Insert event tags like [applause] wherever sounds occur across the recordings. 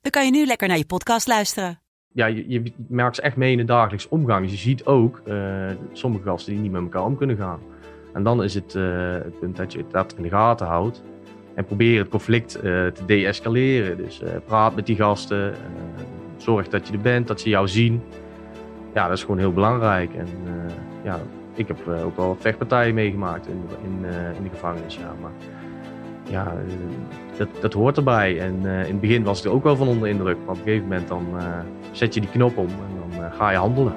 dan kan je nu lekker naar je podcast luisteren. ja, je, je merkt ze echt mee in de dagelijks omgang. Dus je ziet ook eh, sommige gasten die niet met elkaar om kunnen gaan. En dan is het, eh, het punt dat je dat in de gaten houdt. En probeer het conflict eh, te deescaleren. Dus praat met die gasten. zorg dat je er bent, dat ze jou zien. Ja, dat is gewoon heel belangrijk. En ja, ik heb ook wel vechtpartijen meegemaakt in, in, in de gevangenis. Ja, maar ja, eh, dat, dat hoort erbij. En eh, in het begin was ik er ook wel van onder indruk. Maar op een gegeven moment dan eh, zet je die knop om en dan ga je handelen.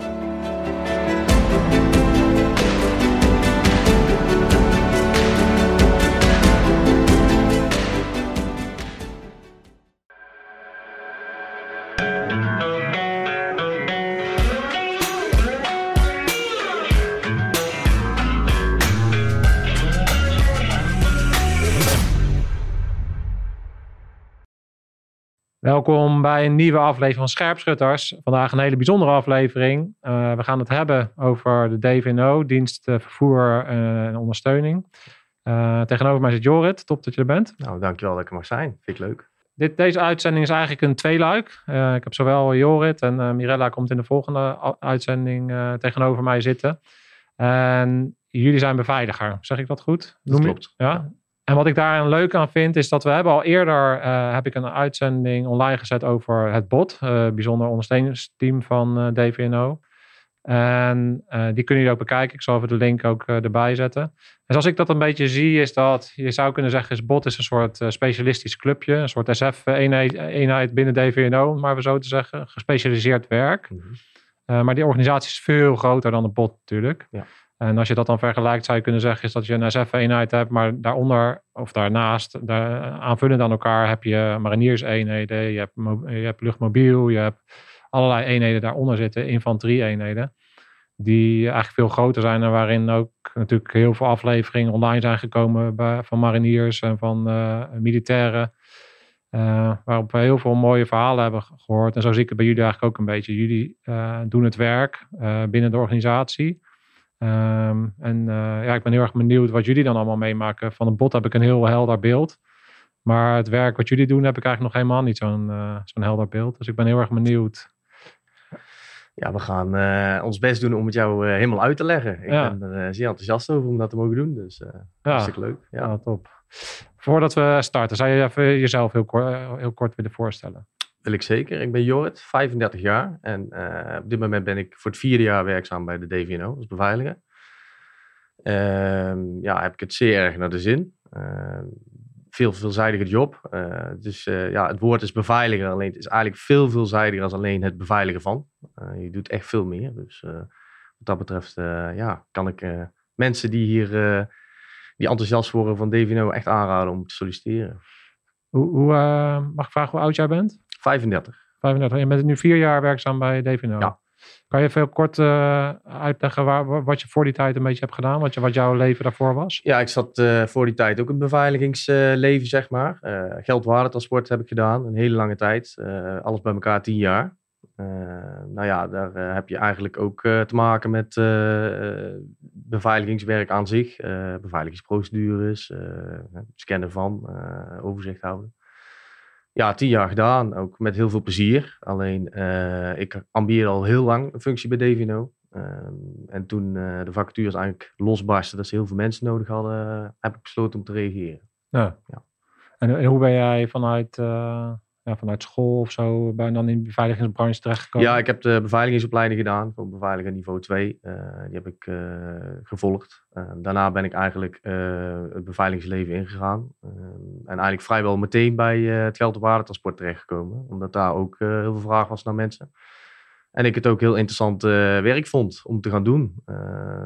Welkom bij een nieuwe aflevering van Scherpschutters. Vandaag een hele bijzondere aflevering. Eh, we gaan het hebben over de DVNO, dienst eh, vervoer eh, en ondersteuning. Tegenover mij zit Jorrit, top dat je er bent. Nou, dankjewel dat ik er mag zijn. Vind ik leuk. Dit, deze uitzending is eigenlijk een tweeluik. Ik heb zowel Jorrit en Mirella komt in de volgende uitzending tegenover mij zitten. En jullie zijn beveiliger, zeg ik dat goed? Dat je- klopt. Ja. En wat ik daar leuk aan vind, is dat we hebben al eerder eh, heb ik een uitzending online gezet over het BOT, eh, bijzonder ondersteuningsteam van eh, DVNO. En die kunnen jullie ook bekijken. Ik zal even de link ook erbij zetten. En zoals ik dat een beetje zie, is dat je zou kunnen zeggen, is BOT is een soort specialistisch clubje, een soort SF-eenheid eenheid binnen DVNO, om maar even zo te zeggen, gespecialiseerd werk. Mhm. Maar die organisatie is veel groter dan de BOT natuurlijk. Ja. En als je dat dan vergelijkt, zou je kunnen zeggen, is dat je een SF-eenheid hebt, maar daaronder of daarnaast, daar, aanvullend aan elkaar, heb je mariniers-eenheden, je hebt, je hebt luchtmobiel, je hebt allerlei eenheden daaronder zitten, infanterie-eenheden, die eigenlijk veel groter zijn en waarin ook natuurlijk heel veel afleveringen online zijn gekomen van mariniers en van eh, militairen. eh, waarop we heel veel mooie verhalen hebben ge- gehoord. En zo zie ik het bij jullie eigenlijk ook een beetje. Jullie eh, doen het werk eh, binnen de organisatie. Ehm, en eh, ja, ik ben heel erg benieuwd wat jullie dan allemaal meemaken. Van een bot heb ik een heel helder beeld. Maar het werk wat jullie doen heb ik eigenlijk nog helemaal niet zo'n eh, zo'n helder beeld. Dus ik ben heel erg benieuwd. Ja, we gaan eh, ons best doen om het jou helemaal uit te leggen. Ik Ja. ben er zeer enthousiast over om dat te mogen doen. Dus Ja, hartstikke leuk. Ja. top. Voordat we starten, zou je even jezelf heel kort, heel kort willen voorstellen? Wil ik zeker. Ik ben Jorrit, 35 jaar. En eh, op dit moment ben ik voor het vierde jaar werkzaam bij de DVNO als beveiliger. Ehm, ja, heb ik het zeer erg naar de zin. Ehm, veel veelzijdige job. Dus ja, het woord is beveiliger. Alleen het is eigenlijk veel veelzijdiger dan alleen het beveiligen van. Je doet echt veel meer. Dus wat dat betreft ja, kan ik mensen die hier die enthousiast worden van DVNO echt aanraden om te solliciteren. Hoe, hoe, eh, mag ik vragen hoe oud jij bent? 35. 35. Je bent nu vier jaar werkzaam bij DVNO. Ja. Kan je veel kort eh, uitleggen waar, wat je voor die tijd een beetje hebt gedaan? Wat, je, wat jouw leven daarvoor was? Ja, ik zat eh, voor die tijd ook in beveiligingsleven, zeg maar. Geldwaardetransport heb ik gedaan, een hele lange tijd. Alles bij elkaar tien jaar. Eh, nou ja, daar eh, heb je eigenlijk ook eh, te maken met beveiligingswerk aan zich. beveiligingsprocedures, scannen van, overzicht houden. Ja, tien jaar gedaan, ook met heel veel plezier. Alleen, ik ambieer al heel lang een functie bij DVNO. Ehm, en toen de vacatures eigenlijk losbarsten, dat ze heel veel mensen nodig hadden, heb ik besloten om te reageren. Ja. Ja. En, en hoe ben jij vanuit, ja, vanuit school of zo ben dan in de beveiligingsbranche terechtgekomen? Ja, ik heb de beveiligingsopleiding gedaan, voor beveiliger niveau 2. Eh, die heb ik eh, gevolgd. Eh, daarna ben ik eigenlijk het beveiligingsleven ingegaan. Eh, en eigenlijk vrijwel meteen bij het geld op waardetransport terechtgekomen. Omdat daar ook heel veel vraag was naar mensen. En ik het ook heel interessant werk vond om te gaan doen.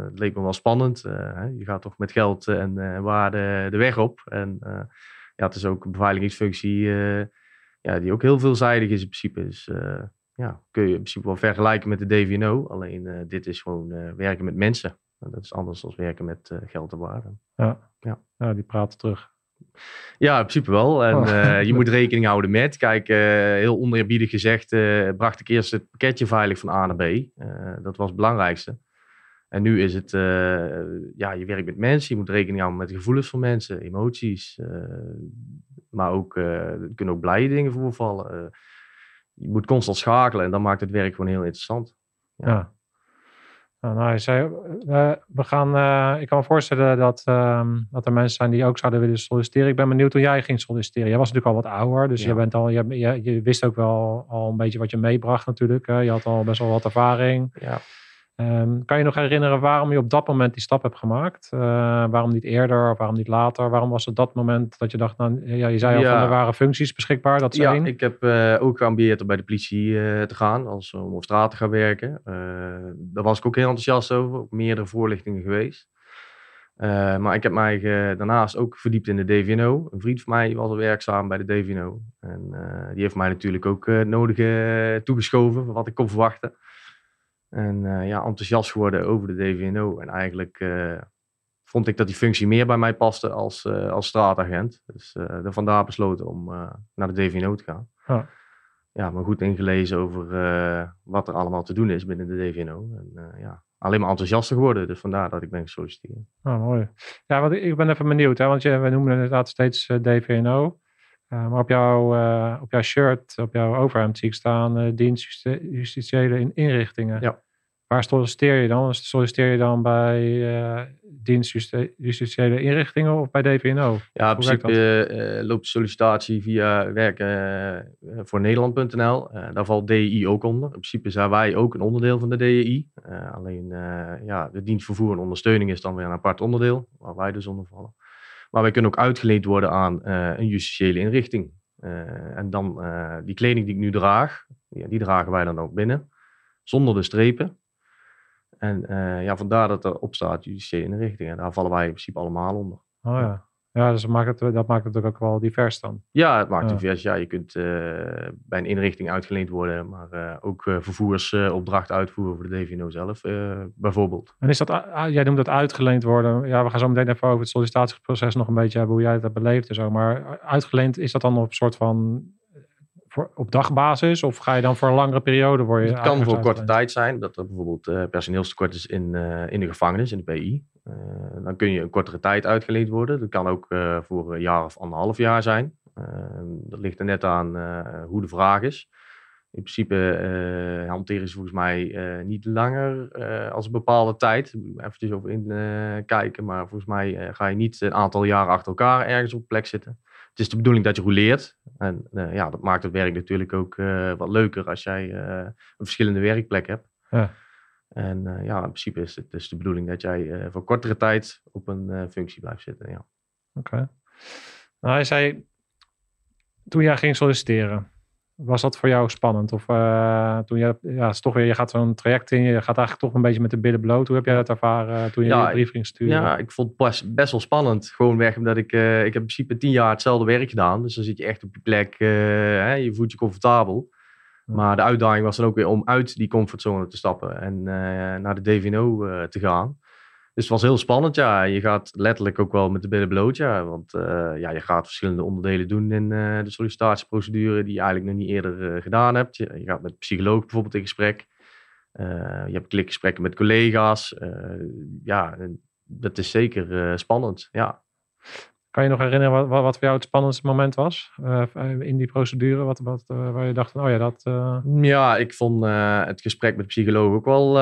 Het leek me wel spannend. Je gaat toch met geld en waarde de weg op. En ja, het is ook een beveiligingsfunctie ja, die ook heel veelzijdig is in principe. Dus eh, ja, kun je in principe wel vergelijken met de DVNO. Alleen eh, dit is gewoon eh, werken met mensen. En dat is anders dan werken met geld en waarde. Ja, die praten terug. Ja, in principe wel. En Oh. je moet rekening houden met. Kijk, heel oneerbiedig gezegd, bracht ik eerst het pakketje veilig van A naar B. Dat was het belangrijkste. En nu is het, ja, je werkt met mensen. Je moet rekening houden met de gevoelens van mensen, emoties. Maar ook, eh, er kunnen ook blije dingen voorvallen. Eh, je moet constant schakelen en dan maakt het werk gewoon heel interessant. Ja. Ja. Nou, nou, je zei, eh, we gaan, ik kan me voorstellen dat, ehm, dat er mensen zijn die ook zouden willen solliciteren. Ik ben benieuwd hoe jij ging solliciteren. Jij was natuurlijk al wat ouder, dus Ja. je, bent al, je, je, je wist ook wel al een beetje wat je meebracht natuurlijk. Je had al best wel wat ervaring. Ja. Ehm, kan je nog herinneren waarom je op dat moment die stap hebt gemaakt? Eh, waarom niet eerder of waarom niet later? Waarom was het dat moment dat je dacht, nou, ja, je zei al Ja. van er waren functies beschikbaar, dat Ja, één. ik heb eh, ook geambieerd om bij de politie eh, te gaan, als, om op straat te gaan werken. Daar was ik ook heel enthousiast over, ook meerdere voorlichtingen geweest. Maar ik heb mij daarnaast ook verdiept in de DVNO. Een vriend van mij was al werkzaam bij de DVNO. En die heeft mij natuurlijk ook het nodige toegeschoven, wat ik kon verwachten. En eh, ja, enthousiast geworden over de DVNO. En eigenlijk eh, vond ik dat die functie meer bij mij paste als, eh, als straatagent. Dus eh vandaar besloten om naar de DVNO te gaan. Ja. Ja, maar goed ingelezen over wat er allemaal te doen is binnen de DVNO. En ja, alleen maar enthousiaster geworden. Dus vandaar dat ik ben gesolliciteerd. Oh, mooi. Ja, want ik- ben even benieuwd, hè, want je, we noemen inderdaad steeds DVNO. Eh, maar op jouw, eh, op jouw shirt, op jouw overhemd zie ik staan eh, dienst justi- justitiële in- inrichtingen. Ja. Waar solliciteer je dan? Solliciteer je dan bij eh dienst justi- justitiële inrichtingen of bij DVNO? Ja, in principe eh, loopt de sollicitatie via werken eh, voor Nederland.nl. Eh, daar valt DEI ook onder. In principe zijn wij ook een onderdeel van de DEI. Eh, alleen eh, ja, de dienst vervoer en ondersteuning is dan weer een apart onderdeel, waar wij dus onder vallen. Maar wij kunnen ook uitgeleend worden aan eh, een justitiële inrichting. Eh, en dan eh, die kleding die ik nu draag, ja, die dragen wij dan ook binnen, zonder de strepen. En ja, vandaar dat er op staat justitiële inrichting. En daar vallen wij in principe allemaal onder. Oh ja. Ja, dus dat maakt het, dat maakt het ook wel divers dan. Ja, het maakt divers. Ja, je kunt eh, bij een inrichting uitgeleend worden, maar eh, ook eh, vervoersopdrachten uitvoeren voor de DVNO zelf, bijvoorbeeld. En is dat, ah, jij noemt dat uitgeleend worden. Ja, we gaan zo meteen even over het sollicitatieproces nog een beetje hebben, hoe jij het hebt beleefd en zo. Maar uitgeleend, is dat dan op een soort van op dagbasis? Of ga je dan voor een langere periode worden? Het kan voor korte tijd zijn dat er bijvoorbeeld personeelstekort is in, in de gevangenis, in de PI. Eh, dan kun je een kortere tijd uitgeleend worden. Dat kan ook eh, voor een jaar of anderhalf jaar zijn. Eh, dat ligt er net aan eh, hoe de vraag is. In principe eh, hanteren ze volgens mij niet langer als een bepaalde tijd. Eventjes over in kijken. Maar volgens mij ga je niet een aantal jaren achter elkaar ergens op plek zitten. Het is de bedoeling dat je rouleert. En ja, dat maakt het werk natuurlijk ook wat leuker als jij een verschillende werkplek hebt. Ja. En eh, ja, in principe is het dus de bedoeling dat jij eh, voor kortere tijd op een eh, functie blijft zitten. Ja. Oké. Nou, hij zei, toen jij ging solliciteren, was dat voor jou spannend? Of toen je, ja, het is toch weer, je gaat zo'n traject in, je gaat eigenlijk toch een beetje met de billen bloot. Hoe heb jij dat ervaren toen je Ja, je brief ging sturen? Ja, ik vond het best, best wel spannend. Gewoon weg omdat ik, ik heb in principe tien jaar hetzelfde werk gedaan. Dus dan zit je echt op je plek, hè, je voelt je comfortabel. Maar de uitdaging was dan ook weer om uit die comfortzone te stappen en eh, naar de DVNO eh, te gaan. Dus het was heel spannend, ja. Je gaat letterlijk ook wel met de billen bloot, ja. Want eh, ja, je gaat verschillende onderdelen doen in de sollicitatieprocedure die je eigenlijk nog niet eerder gedaan hebt. Je, je gaat met psycholoog bijvoorbeeld in gesprek. Je hebt klikgesprekken met collega's. Ja, dat is zeker spannend, ja. Kan je nog herinneren wat, wat, voor jou het spannendste moment was eh, in die procedure? Wat, wat, eh, waar je dacht van, oh ja, dat... eh, Ja, ik vond het gesprek met de psycholoog ook wel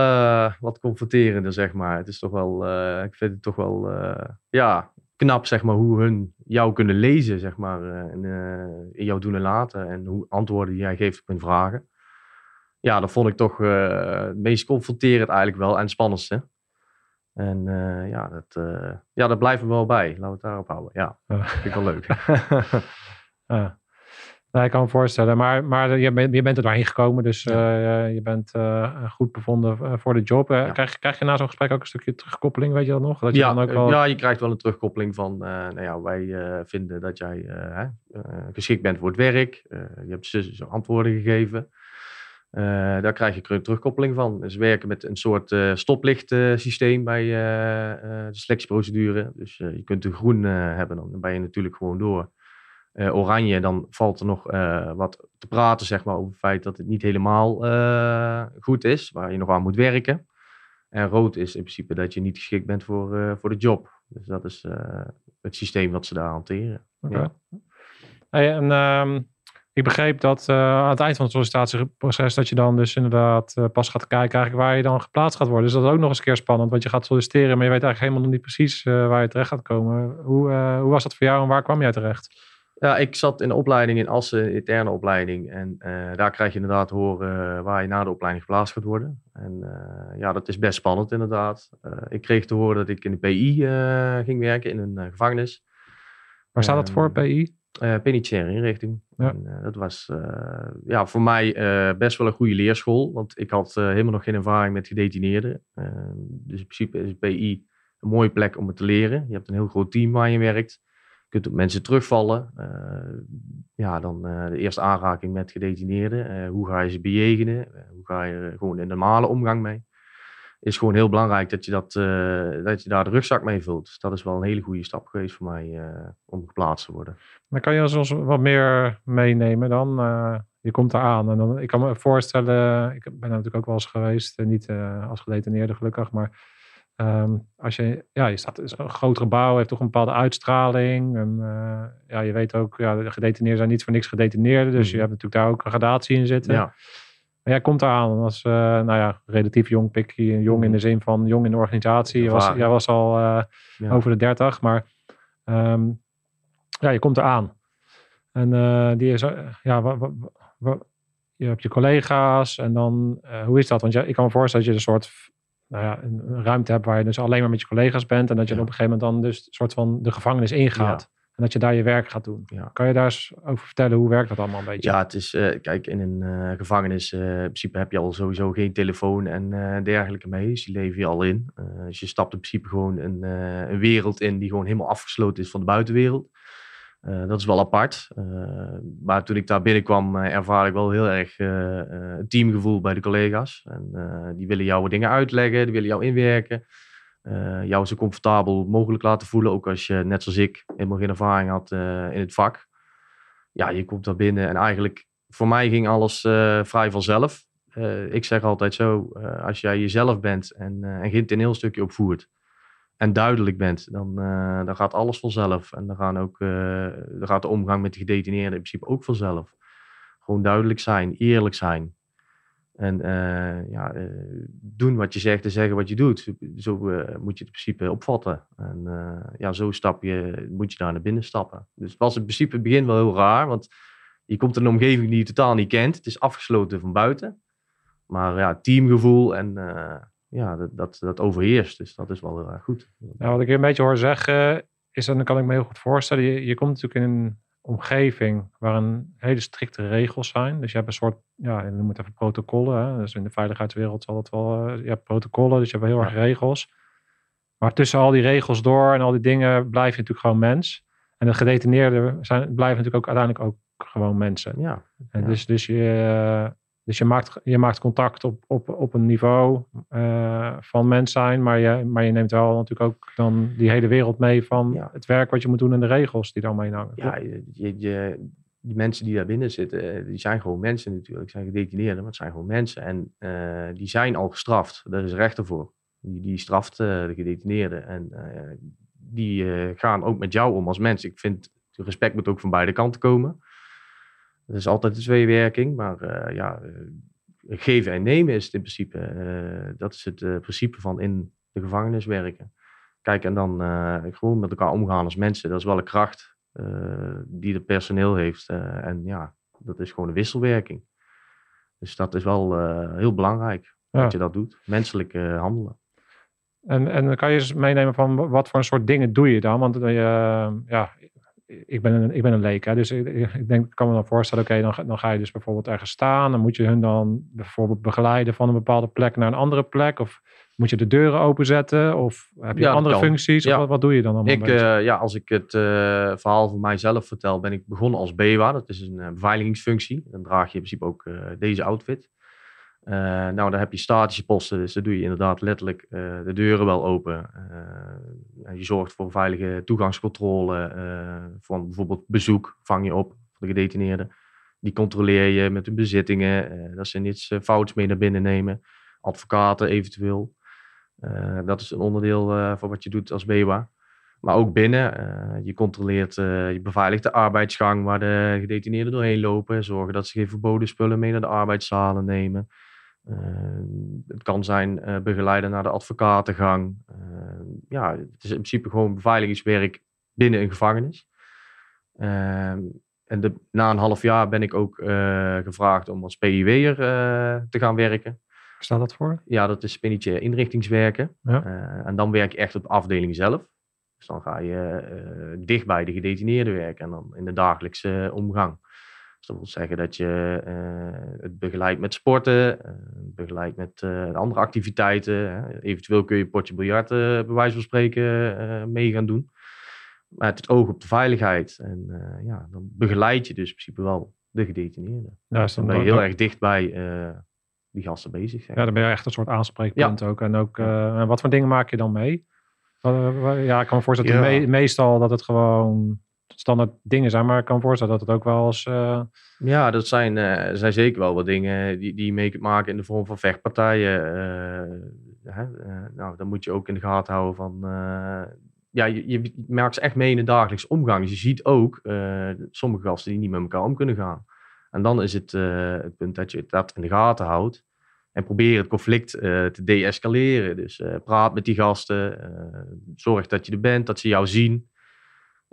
wat confronterender, zeg maar. Het is toch wel, ik vind het toch wel, ja, knap, zeg maar, hoe hun jou kunnen lezen, zeg maar, in, in jouw doen en laten. En hoe antwoorden die jij geeft op hun vragen. Ja, dat vond ik toch het meest confronterend eigenlijk wel en het spannendste. En eh, ja, dat, eh, ja, dat blijft me wel bij. Laten we het daarop houden. Ja, vind ik wel leuk. [laughs] ik kan me voorstellen. Maar, maar je, bent, je bent er doorheen gekomen. Dus uh, je bent uh, goed bevonden voor de job. Ja. Krijg, krijg je na zo'n gesprek ook een stukje terugkoppeling? Weet je dat nog? Dat je ja, dan ook wel... ja, je krijgt wel een terugkoppeling van... nou ja, wij vinden dat jij geschikt bent voor het werk. je hebt ze antwoorden gegeven. Daar krijg je terugkoppeling van. Dus we werken met een soort uh, stoplichtsysteem bij de selectieprocedure. Dus je kunt een groen hebben, dan ben je natuurlijk gewoon door. Oranje, dan valt er nog wat te praten zeg maar, over het feit dat het niet helemaal goed is, waar je nog aan moet werken. En rood is in principe dat je niet geschikt bent voor, voor de job. Dus dat is het systeem wat ze daar hanteren. Okay. Ja. Hey, en um, ik begreep dat aan het eind van het sollicitatieproces dat je dan dus inderdaad pas gaat kijken eigenlijk waar je dan geplaatst gaat worden. Dus dat is ook nog eens een keer spannend, want je gaat solliciteren, maar je weet eigenlijk helemaal nog niet precies waar je terecht gaat komen. Hoe, hoe was dat voor jou en waar kwam jij terecht? Ja, ik zat in de opleiding in Assen, interne opleiding. En daar krijg je inderdaad horen waar je na de opleiding geplaatst gaat worden. En ja, dat is best spannend inderdaad. Ik kreeg te horen dat ik in de PI ging werken, in een gevangenis. Waar staat dat voor, PI? penitentiaire inrichting. En, dat was ja, voor mij best wel een goede leerschool. Want ik had helemaal nog geen ervaring met gedetineerden. dus in principe is PI een mooie plek om het te leren. Je hebt een heel groot team waar je werkt kunt op mensen terugvallen. Ja, dan de eerste aanraking met gedetineerden. Hoe ga je ze bejegenen? hoe ga je er gewoon in normale omgang mee? Is gewoon heel belangrijk dat je, dat, dat je daar de rugzak mee vult. Dus dat is wel een hele goede stap geweest voor mij om geplaatst te worden. Dan kan je ons wat meer meenemen dan? je komt eraan en dan, ik kan me voorstellen, ik ben natuurlijk ook wel eens geweest, niet als gedetineerde gelukkig, maar Um, als je, ja, je staat is een groot gebouw, heeft toch een bepaalde uitstraling. En, ja, je weet ook, ja, de gedetineerden zijn niet voor niks gedetineerden. Dus je mhm. hebt natuurlijk daar ook een gradatie in zitten. Ja. Maar jij komt eraan als, uh, nou ja, relatief jong pikkie. Jong in mhm. de zin van jong in de organisatie. Je was, jij was al uh, ja. over de dertig, maar um, ja, je komt eraan. En die is, ja, je hebt je collega's en dan, hoe is dat? Want ja, ik kan me voorstellen dat je een soort nou ja, een ruimte hebt waar je dus alleen maar met je collega's bent. En dat je op een gegeven moment dan dus een soort van de gevangenis ingaat. En dat je daar je werk gaat doen. Kan je daar eens over vertellen hoe werkt dat allemaal een beetje? Ja, het is, uh, kijk, in een uh, gevangenis uh, in principe heb je al sowieso geen telefoon en dergelijke mee. Dus die leven je al in. dus je stapt in principe gewoon een, een wereld in die gewoon helemaal afgesloten is van de buitenwereld. Dat is wel apart. Maar toen ik daar binnenkwam, ervaar ik wel heel erg het teamgevoel bij de collega's. En die willen jou dingen uitleggen, die willen jou inwerken. Jou zo comfortabel mogelijk laten voelen. Ook als je, net zoals ik, helemaal geen ervaring had in het vak. Ja, je komt daar binnen en eigenlijk, voor mij ging alles vrij vanzelf. ik zeg altijd zo, als jij jezelf bent en, en geen toneelstukje opvoert en duidelijk bent, dan, uh, dan gaat alles vanzelf. En dan, gaan ook, uh, dan gaat de omgang met de gedetineerden in principe ook vanzelf. Gewoon duidelijk zijn, eerlijk zijn. En uh, ja, doen wat je zegt en zeggen wat je doet. Zo moet je het in principe opvatten. En ja, zo stap je, moet je daar naar binnen stappen. Dus het was in principe het begin wel heel raar, want je komt in een omgeving die je totaal niet kent. Het is afgesloten van buiten. Maar ja, teamgevoel en ja, dat, dat, dat overheerst. Dus dat is wel heel erg goed. Nou, wat ik een beetje hoor zeggen, is dan kan ik me heel goed voorstellen. Je, je komt natuurlijk in een omgeving waar een hele strikte regels zijn. Dus je hebt een soort, ja, je noem het even protocollen. Hè? Dus in de veiligheidswereld zal het wel, uh, je hebt protocollen, dus je hebt heel erg regels. Maar tussen al die regels door en al die dingen blijf je natuurlijk gewoon mens. En de gedetineerden zijn, blijven natuurlijk ook uiteindelijk ook gewoon mensen. Ja. En Dus, dus je, dus je maakt, je maakt contact op, op, op een niveau uh, van mens zijn, maar je, maar je neemt wel natuurlijk ook dan die hele wereld mee van het werk wat je moet doen en de regels die dan mee hangen. Ja, je, je, die mensen die daar binnen zitten, eh, die zijn gewoon mensen natuurlijk. zijn gedetineerden, maar het zijn gewoon mensen. En uh, die zijn al gestraft. Daar is rechter voor. Die, die straft uh, de gedetineerden. En die gaan ook met jou om als mens. Ik vind, respect moet ook van beide kanten komen. Dat is altijd de tweewerking, maar uh, ja, uh, geven en nemen is het in principe. Uh, dat is het principe van in de gevangenis werken. Kijk, en dan gewoon met elkaar omgaan als mensen. Dat is wel een kracht die het personeel heeft. en ja, dat is gewoon een wisselwerking. Dus dat is wel heel belangrijk dat je dat doet. Menselijk handelen. En, en kan je eens meenemen van wat voor een soort dingen doe je dan? Want ja, ik ben een, ik ben een leek, hè, dus ik, ik denk, ik kan me dan voorstellen, oké, dan, ga- dan ga je dus bijvoorbeeld ergens staan. Dan moet je hun dan bijvoorbeeld begeleiden van een bepaalde plek naar een andere plek. Of moet je de deuren openzetten? Of heb je Ja, andere functies? Of Ja. wat, wat doe je dan allemaal? Ik, eh, ja, als ik het eh, verhaal van mijzelf vertel, ben ik begonnen als BEWA. Dat is een eh, beveiligingsfunctie. Dan draag je in principe ook deze outfit. Eh, nou, dan heb je statische posten, dus dan doe je inderdaad letterlijk eh, de deuren wel open. Eh, je zorgt voor veilige toegangscontrole van bijvoorbeeld bezoek, vang je op voor de gedetineerden. Die controleer je met hun bezittingen, dat ze niets fouts mee naar binnen nemen. Advocaten eventueel. Dat is een onderdeel van wat je doet als BEWA. Maar ook binnen, je controleert, je beveiligt de arbeidsgang waar de gedetineerden doorheen lopen. Zorgen dat ze geen verboden spullen mee naar de arbeidszalen nemen. Eh, het kan zijn eh, begeleiden naar de advocatengang. Eh, ja, het is in principe gewoon beveiligingswerk binnen een gevangenis. Ehm, en de, na een half jaar ben ik ook eh, gevraagd om als PIW'er eh te gaan werken. Staat dat voor? Ja, dat is penitentiair inrichtingswerken. Ja. En dan werk je echt op de afdeling zelf. Dus dan ga je eh, dicht bij de gedetineerden werken en dan in de dagelijkse omgang. Dat wil zeggen dat je eh, het begeleidt met sporten, eh, begeleidt met eh, andere activiteiten. Hè. Eventueel kun je een potje biljart, bij wijze van spreken, mee gaan doen. Met het oog op de veiligheid. En ja, dan begeleid je dus in principe wel de gedetineerden. Ja, is Dan dan, ben je heel erg dicht bij die gasten bezig. zeg. ja, dan ben je echt een soort aanspreekpunt ook. En ook, wat voor dingen maak je dan mee? Ja, ik kan me voorstellen Ja. meestal dat het gewoon standaard dingen zijn. Maar ik kan voorstellen dat het ook wel eens... eh, Ja, dat zijn, eh, zijn zeker wel wat dingen die, die mee kunt maken in de vorm van vechtpartijen. eh, hè, nou, dan moet je ook in de gaten houden van... ja, je, je merkt ze echt mee in de dagelijkse omgang. Dus je ziet ook sommige gasten die niet met elkaar om kunnen gaan. En dan is het het punt dat je dat in de gaten houdt. En probeer het conflict te deescaleren. Dus praat met die gasten. zorg dat je er bent, dat ze jou zien.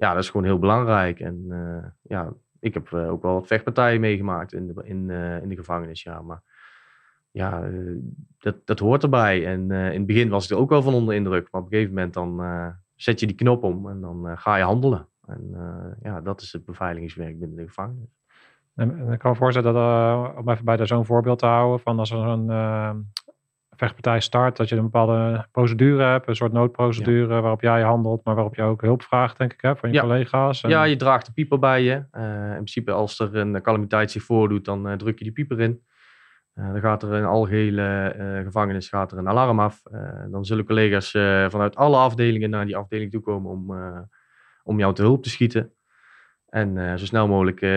Ja, dat is gewoon heel belangrijk. En eh, ja, ik heb eh, ook wel wat vechtpartijen meegemaakt in de, in, eh, in de gevangenis. Ja, maar ja, dat, dat hoort erbij. En in het begin was ik er ook wel van onder indruk. Maar op een gegeven moment dan zet je die knop om en dan ga je handelen. En ja, dat is het beveiligingswerk binnen de gevangenis. En, en ik kan me voorstellen dat, om even bij zo'n voorbeeld te houden, van als er eh, vechtpartij start, dat je een bepaalde procedure hebt, een soort noodprocedure waarop jij handelt, maar waarop je ook hulp vraagt, denk ik, hè, van je Ja. collega's. En- Ja, je draagt de pieper bij je. Eh, in principe als er een calamiteit zich voordoet, dan eh, druk je die pieper in. Eh, dan gaat er in algehele eh, gevangenis gaat er een alarm af. Dan zullen collega's vanuit alle afdelingen naar die afdeling toe komen om, om jou te hulp te schieten. En eh, zo snel mogelijk eh,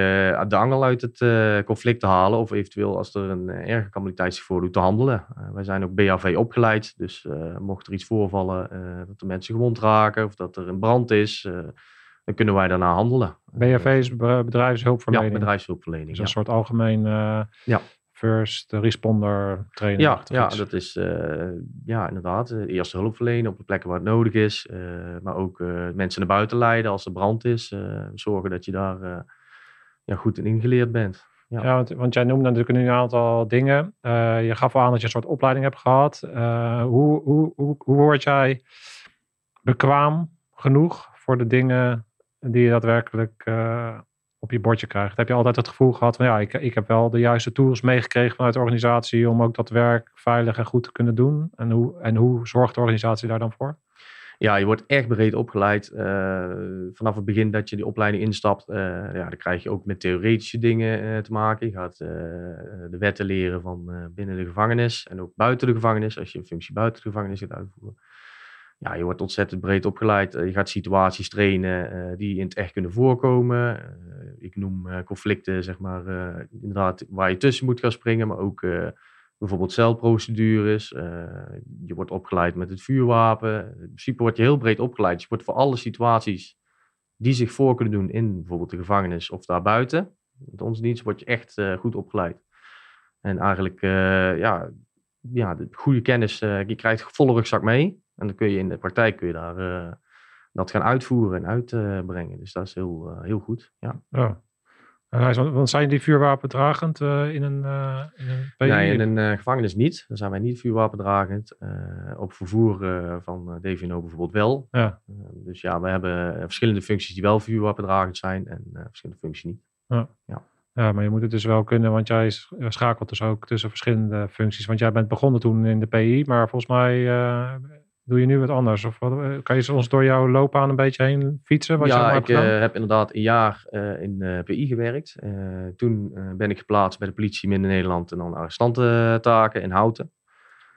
de angel uit het eh, conflict te halen. Of eventueel als er een erge calamiteit zich voordoet te handelen. Wij zijn ook BHV opgeleid. Dus mocht er iets voorvallen dat de mensen gewond raken. Of dat er een brand is. dan kunnen wij daarna handelen. BHV is be- Ja, bedrijfshulpverlening. bedrijfshulpverlening. Dus ja. een soort algemeen Ja. First responder training. Ja, ja, dat is eh, ja, inderdaad. eh, Eerste hulp verlenen op de plekken waar het nodig is. eh, maar ook mensen naar buiten leiden als er brand is. zorgen dat je daar ja, goed in ingeleerd bent. Ja. Ja, want, want jij noemde natuurlijk nu een aantal dingen. Je gaf al aan dat je een soort opleiding hebt gehad. Eh, hoe, hoe, hoe, hoe word jij bekwaam genoeg voor de dingen die je daadwerkelijk op je bordje krijgt? Heb je altijd het gevoel gehad van ja, ik, ik heb wel de juiste tools meegekregen vanuit de organisatie om ook dat werk veilig en goed te kunnen doen? En hoe, en hoe zorgt de organisatie daar dan voor? Ja, je wordt echt breed opgeleid. eh, vanaf het begin dat je die opleiding instapt, eh, ja, dan krijg je ook met theoretische dingen eh, te maken. Je gaat de wetten leren van binnen de gevangenis en ook buiten de gevangenis, als je een functie buiten de gevangenis gaat uitvoeren. Ja, je wordt ontzettend breed opgeleid. Eh, je gaat situaties trainen eh, die in het echt kunnen voorkomen. Eh, ik noem conflicten, zeg maar, inderdaad, waar je tussen moet gaan springen, maar ook bijvoorbeeld celprocedures. je wordt opgeleid met het vuurwapen. In principe word je heel breed opgeleid. Je wordt voor alle situaties die zich voor kunnen doen in bijvoorbeeld de gevangenis of daarbuiten. Met onze dienst word je echt goed opgeleid. En eigenlijk, ja, ja, de goede kennis, je krijgt volle rugzak mee. En dan kun je in de praktijk kun je daar, eh, dat gaan uitvoeren en uitbrengen. dus dat is heel, eh, heel goed. Ja. Ja. En hij is- want zijn die vuurwapendragend eh, in een, in een PI? Nee, in een gevangenis niet. Dan zijn wij niet vuurwapendragend. Op vervoer van DVNO bijvoorbeeld wel. Ja. Dus ja, we hebben verschillende functies die wel vuurwapendragend zijn en verschillende functies niet. Ja, maar je moet het dus wel kunnen, want jij schakelt dus ook tussen verschillende functies. Want jij bent begonnen toen in de PI, maar volgens mij doe je nu wat anders. Of wat, eh, kan je ons door jouw loopbaan een beetje heen fietsen? Wat ja, ik eh, heb inderdaad een jaar eh, in PI gewerkt. Toen ben ik geplaatst bij de politie Midden-Nederland en dan arrestantentaken in Houten.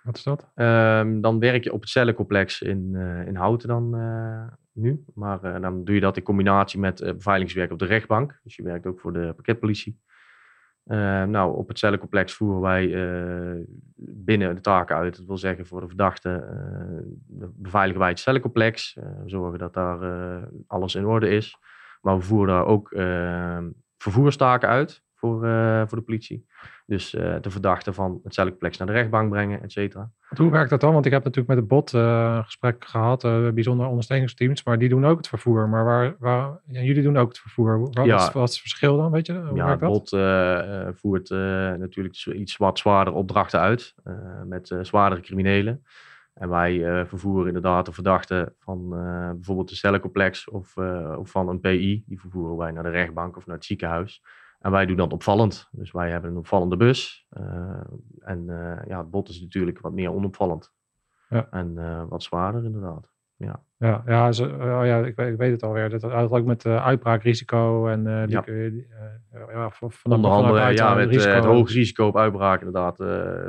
wat is dat? Ehm, dan werk je op het cellencomplex in, in Houten dan nu. Maar dan doe je dat in combinatie met beveiligingswerk op de rechtbank. Dus je werkt ook voor de pakketpolitie. Ehm, nou, op het cellencomplex voeren wij eh, binnen de taken uit. Dat wil zeggen voor de verdachte eh, beveiligen wij het cellencomplex. Eh, we zorgen dat daar alles in orde is. Maar we voeren daar ook eh, vervoerstaken uit voor, eh, voor de politie. Dus eh, de verdachte van het cellencomplex naar de rechtbank brengen, et cetera. Hoe werkt dat dan? Want ik heb natuurlijk met de bot een gesprek gehad, eh bijzondere ondersteuningsteams, maar die doen ook het vervoer. Maar waar, waar, ja, jullie doen ook het vervoer. Wat, Ja. wat, is, wat is het verschil dan, weet je? Hoe ja, het bot voert natuurlijk iets wat zwaardere opdrachten uit met zwaardere criminelen. En wij vervoeren inderdaad de verdachte van bijvoorbeeld een cellencomplex of, of van een PI. Die vervoeren wij naar de rechtbank of naar het ziekenhuis. En wij doen dat opvallend. Dus wij hebben een opvallende bus. eh, en eh, ja, het bot is natuurlijk wat meer onopvallend. Ja. En eh, wat zwaarder inderdaad. Ja, ja, ze, oh ja ik, weet, ik weet het alweer. Dat had ook met uitbraakrisico en die, Ja. ja, van, Onder andere ja, met risico. het hoge risico op uitbraak inderdaad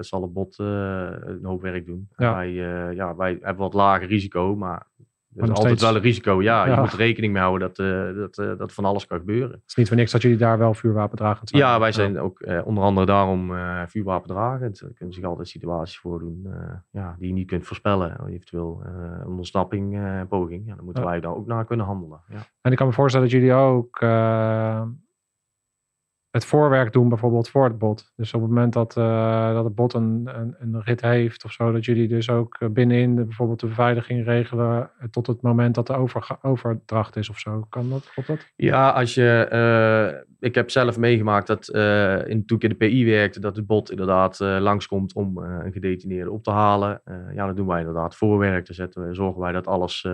zal het bot een hoop werk doen. Ja. Wij, ja, wij hebben wat lager risico, maar er is altijd steeds- wel een risico. Ja, Ja. je moet rekening mee houden dat, eh, dat, eh, dat van alles kan gebeuren. Het is niet voor niks dat jullie daar wel vuurwapendragend zijn. Ja, wij zijn ook eh, onder andere daarom vuurwapendragend. Er kunnen zich altijd situaties voordoen ja, die je niet kunt voorspellen. Eventueel eh, een ontsnapping, poging. Ja, dan moeten Ja. wij daar ook naar kunnen handelen. Ja. En ik kan me voorstellen dat jullie ook het voorwerk doen, bijvoorbeeld voor het bot. Dus op het moment dat, eh, dat het bot een, een, een rit heeft of zo, dat jullie dus ook eh, binnenin de, bijvoorbeeld de beveiliging regelen eh, tot het moment dat de overdracht is of zo. Kan dat? Klopt dat? Ja, als je. ik heb zelf meegemaakt dat in, toen ik in de PI werkte, dat het bot inderdaad langskomt om een gedetineerde op te halen. Ja, dan doen wij inderdaad voorwerk. Dan zetten we, zorgen wij dat alles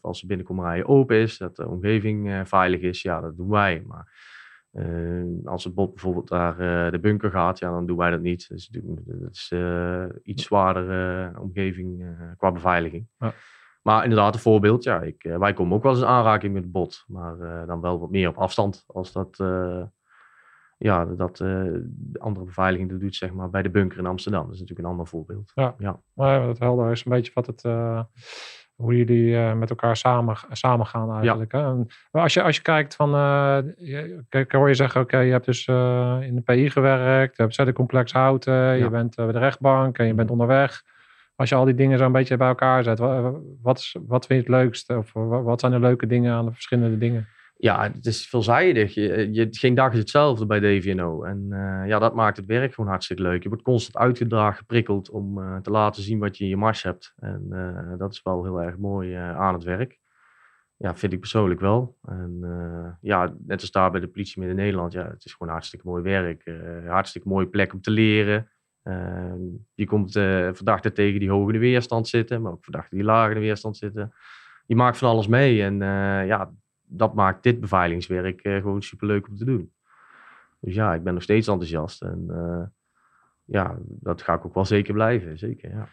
als ze binnenkomen rijden open is, dat de omgeving veilig is. Ja, dat doen wij. Maar eh, als het bot bijvoorbeeld naar eh, de bunker gaat, ja, dan doen wij dat niet. Dus dat is eh, iets zwaardere omgeving qua beveiliging. Ja. Maar inderdaad, een voorbeeld. Ja, ik, wij komen ook wel eens in aanraking met het bot. Maar dan wel wat meer op afstand. Als dat, ja, dat de andere beveiliging dat doet, zeg maar, bij de bunker in Amsterdam. Dat is natuurlijk een ander voorbeeld. Maar dat helder is een beetje wat het, hoe jullie eh, met elkaar samen, samen gaan eigenlijk. Hè? En als, je, als je kijkt van, eh, je, kijk, hoor je zeggen, oké, je hebt dus eh, in de PI gewerkt, je hebt zettencomplex Houten, je bent bij de rechtbank en je bent onderweg. Als je al die dingen zo een beetje bij elkaar zet, wa- wat, is, wat vind je het leukste? Of wa- wat zijn de leuke dingen aan de verschillende dingen? Ja, het is veelzijdig. Je, je, geen dag is hetzelfde bij DVNO. En eh, ja, dat maakt het werk gewoon hartstikke leuk. Je wordt constant uitgedaagd, geprikkeld om eh, te laten zien wat je in je mars hebt. En eh, dat is wel heel erg mooi aan het werk. Ja, vind ik persoonlijk wel. En ja, net als daar bij de politie midden Nederland. Ja, het is gewoon hartstikke mooi werk. hartstikke mooie plek om te leren. Eh, je komt verdachten tegen die hoog in de weerstand zitten. Maar ook verdachten die in de weerstand zitten. Je maakt van alles mee. En ja, dat maakt dit beveiligingswerk eh, gewoon superleuk om te doen. Dus ja, ik ben nog steeds enthousiast. En eh, ja, dat ga ik ook wel zeker blijven. Zeker, ja.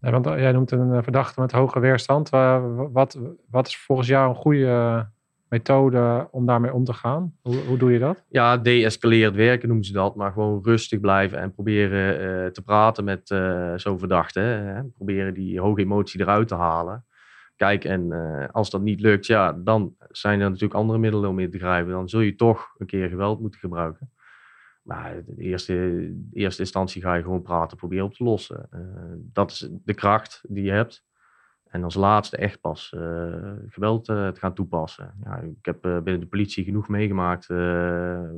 Ja, want eh, jij noemt een verdachte met hoge weerstand. Wa- wa- Wat, wat is volgens jou een goede methode om daarmee om te gaan? Hoe, hoe doe je dat? ja, de-escaleerd werken noemen ze dat. Maar gewoon rustig blijven en proberen te praten met eh, zo'n verdachte. Hè. Proberen die hoge emotie eruit te halen. Kijk, en eh, als dat niet lukt, ja, dan zijn er natuurlijk andere middelen om in te grijpen. Dan zul je toch een keer geweld moeten gebruiken. Maar in eerste, eerste instantie ga je gewoon praten, proberen op te lossen. Eh, dat is de kracht die je hebt. En als laatste echt pas eh, geweld te gaan toepassen. Ja, ik heb binnen de politie genoeg meegemaakt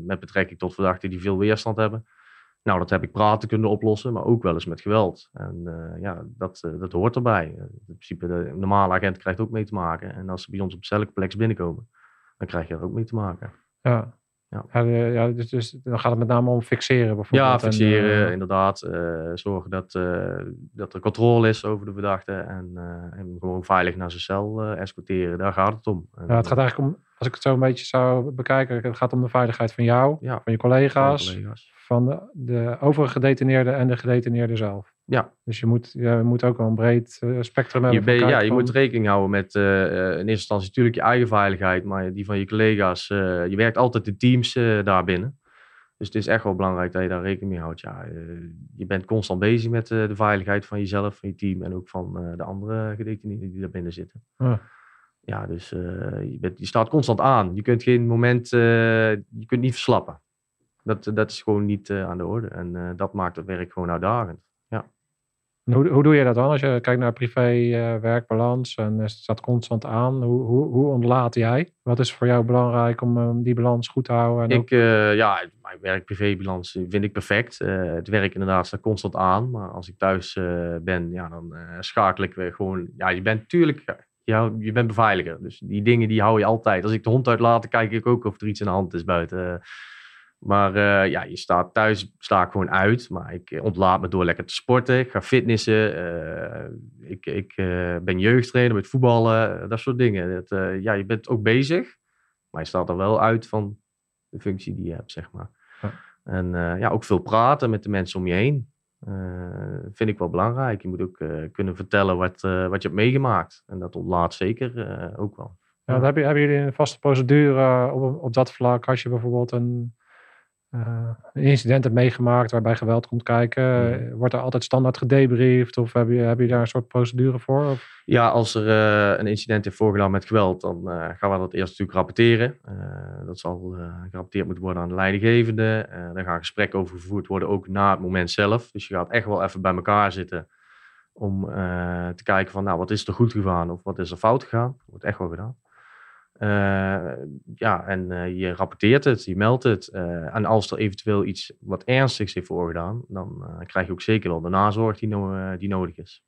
met betrekking tot verdachten die veel weerstand hebben. Nou, dat heb ik praten kunnen oplossen, maar ook wel eens met geweld. En eh, ja, dat, eh, dat hoort erbij. Eh, in principe, de normale agent krijgt ook mee te maken. En als ze bij ons op cellencomplex binnenkomen, dan krijg je er ook mee te maken. Ja. Ja. Ja, dus, dus dan gaat het met name om fixeren bijvoorbeeld. Ja, En, fixeren, inderdaad. zorgen dat, dat er controle is over de verdachte. En, hem gewoon veilig naar zijn cel escorteren. Daar gaat het om. En, ja, het gaat eigenlijk om, als ik het zo een beetje zou bekijken, het gaat om de veiligheid van jou, ja, van je van collega's, collega's. Van de, de overige gedetineerden en de gedetineerde zelf. Ja. Dus je moet, je moet ook wel een breed eh, spectrum hebben. Je, ben- ja, je van- moet rekening houden met eh, eh, in eerste instantie natuurlijk je eigen veiligheid, maar die van je collega's. je werkt altijd in teams eh daarbinnen. Dus het is echt wel belangrijk dat je daar rekening mee houdt. Ja, je bent constant bezig met de veiligheid van jezelf, van je team en ook van de andere gedetineerden die daar binnen zitten. Ja. Ja, dus je, bent, je staat constant aan. Je kunt geen moment, je kunt niet verslappen. Dat, dat is gewoon niet eh, aan de orde. En eh, dat maakt het werk gewoon uitdagend. En Hoe, hoe doe je dat dan? Als je kijkt naar privé, eh, en het staat constant aan. Hoe, hoe, hoe ontlaat jij? Wat is voor jou belangrijk om die balans goed te houden? En Ik, ja, mijn werk-privébalans vind ik perfect. Het werk inderdaad staat constant aan. Maar als ik thuis ben, ja, dan schakel ik weer gewoon... Ja, je bent natuurlijk... Ja, je bent beveiliger. Dus die dingen die hou je altijd. Als ik de hond uitlaat, dan kijk ik ook of er iets aan de hand is buiten. Maar eh, ja, je staat thuis, sta ik gewoon uit. Maar ik ontlaat me door lekker te sporten. Ik ga fitnessen. eh, ik ik eh, ben jeugdtrainer met voetballen. dat soort dingen. Dat, eh, ja, je bent ook bezig. Maar je staat er wel uit van de functie die je hebt, zeg maar. Ja. En eh, ja, ook veel praten met de mensen om je heen. Eh, vind ik wel belangrijk. Je moet ook eh, kunnen vertellen wat, eh, wat je hebt meegemaakt. En dat ontlaat zeker eh, ook wel. Ja, dan heb je, hebben jullie een vaste procedure op, op dat vlak? Als je bijvoorbeeld een, eh, een incident hebt meegemaakt waarbij geweld komt kijken, eh, wordt er altijd standaard gedebriefd? Of heb je, heb je daar een soort procedure voor? Of, Ja, als er eh, een incident heeft voorgedaan met geweld, dan eh, gaan we dat eerst natuurlijk rapporteren. Eh, dat zal eh, gerapporteerd moeten worden aan de leidinggevende. Eh daar gaan gesprekken over gevoerd worden, ook na het moment zelf. Dus je gaat echt wel even bij elkaar zitten om eh, te kijken van, nou, wat is er goed gegaan of wat is er fout gegaan? Dat wordt echt wel gedaan. Eh, ja, en eh, je rapporteert het, je meldt het. Eh, en als er eventueel iets wat ernstigs heeft voorgedaan, dan krijg je ook zeker wel de nazorg die, no- die nodig is.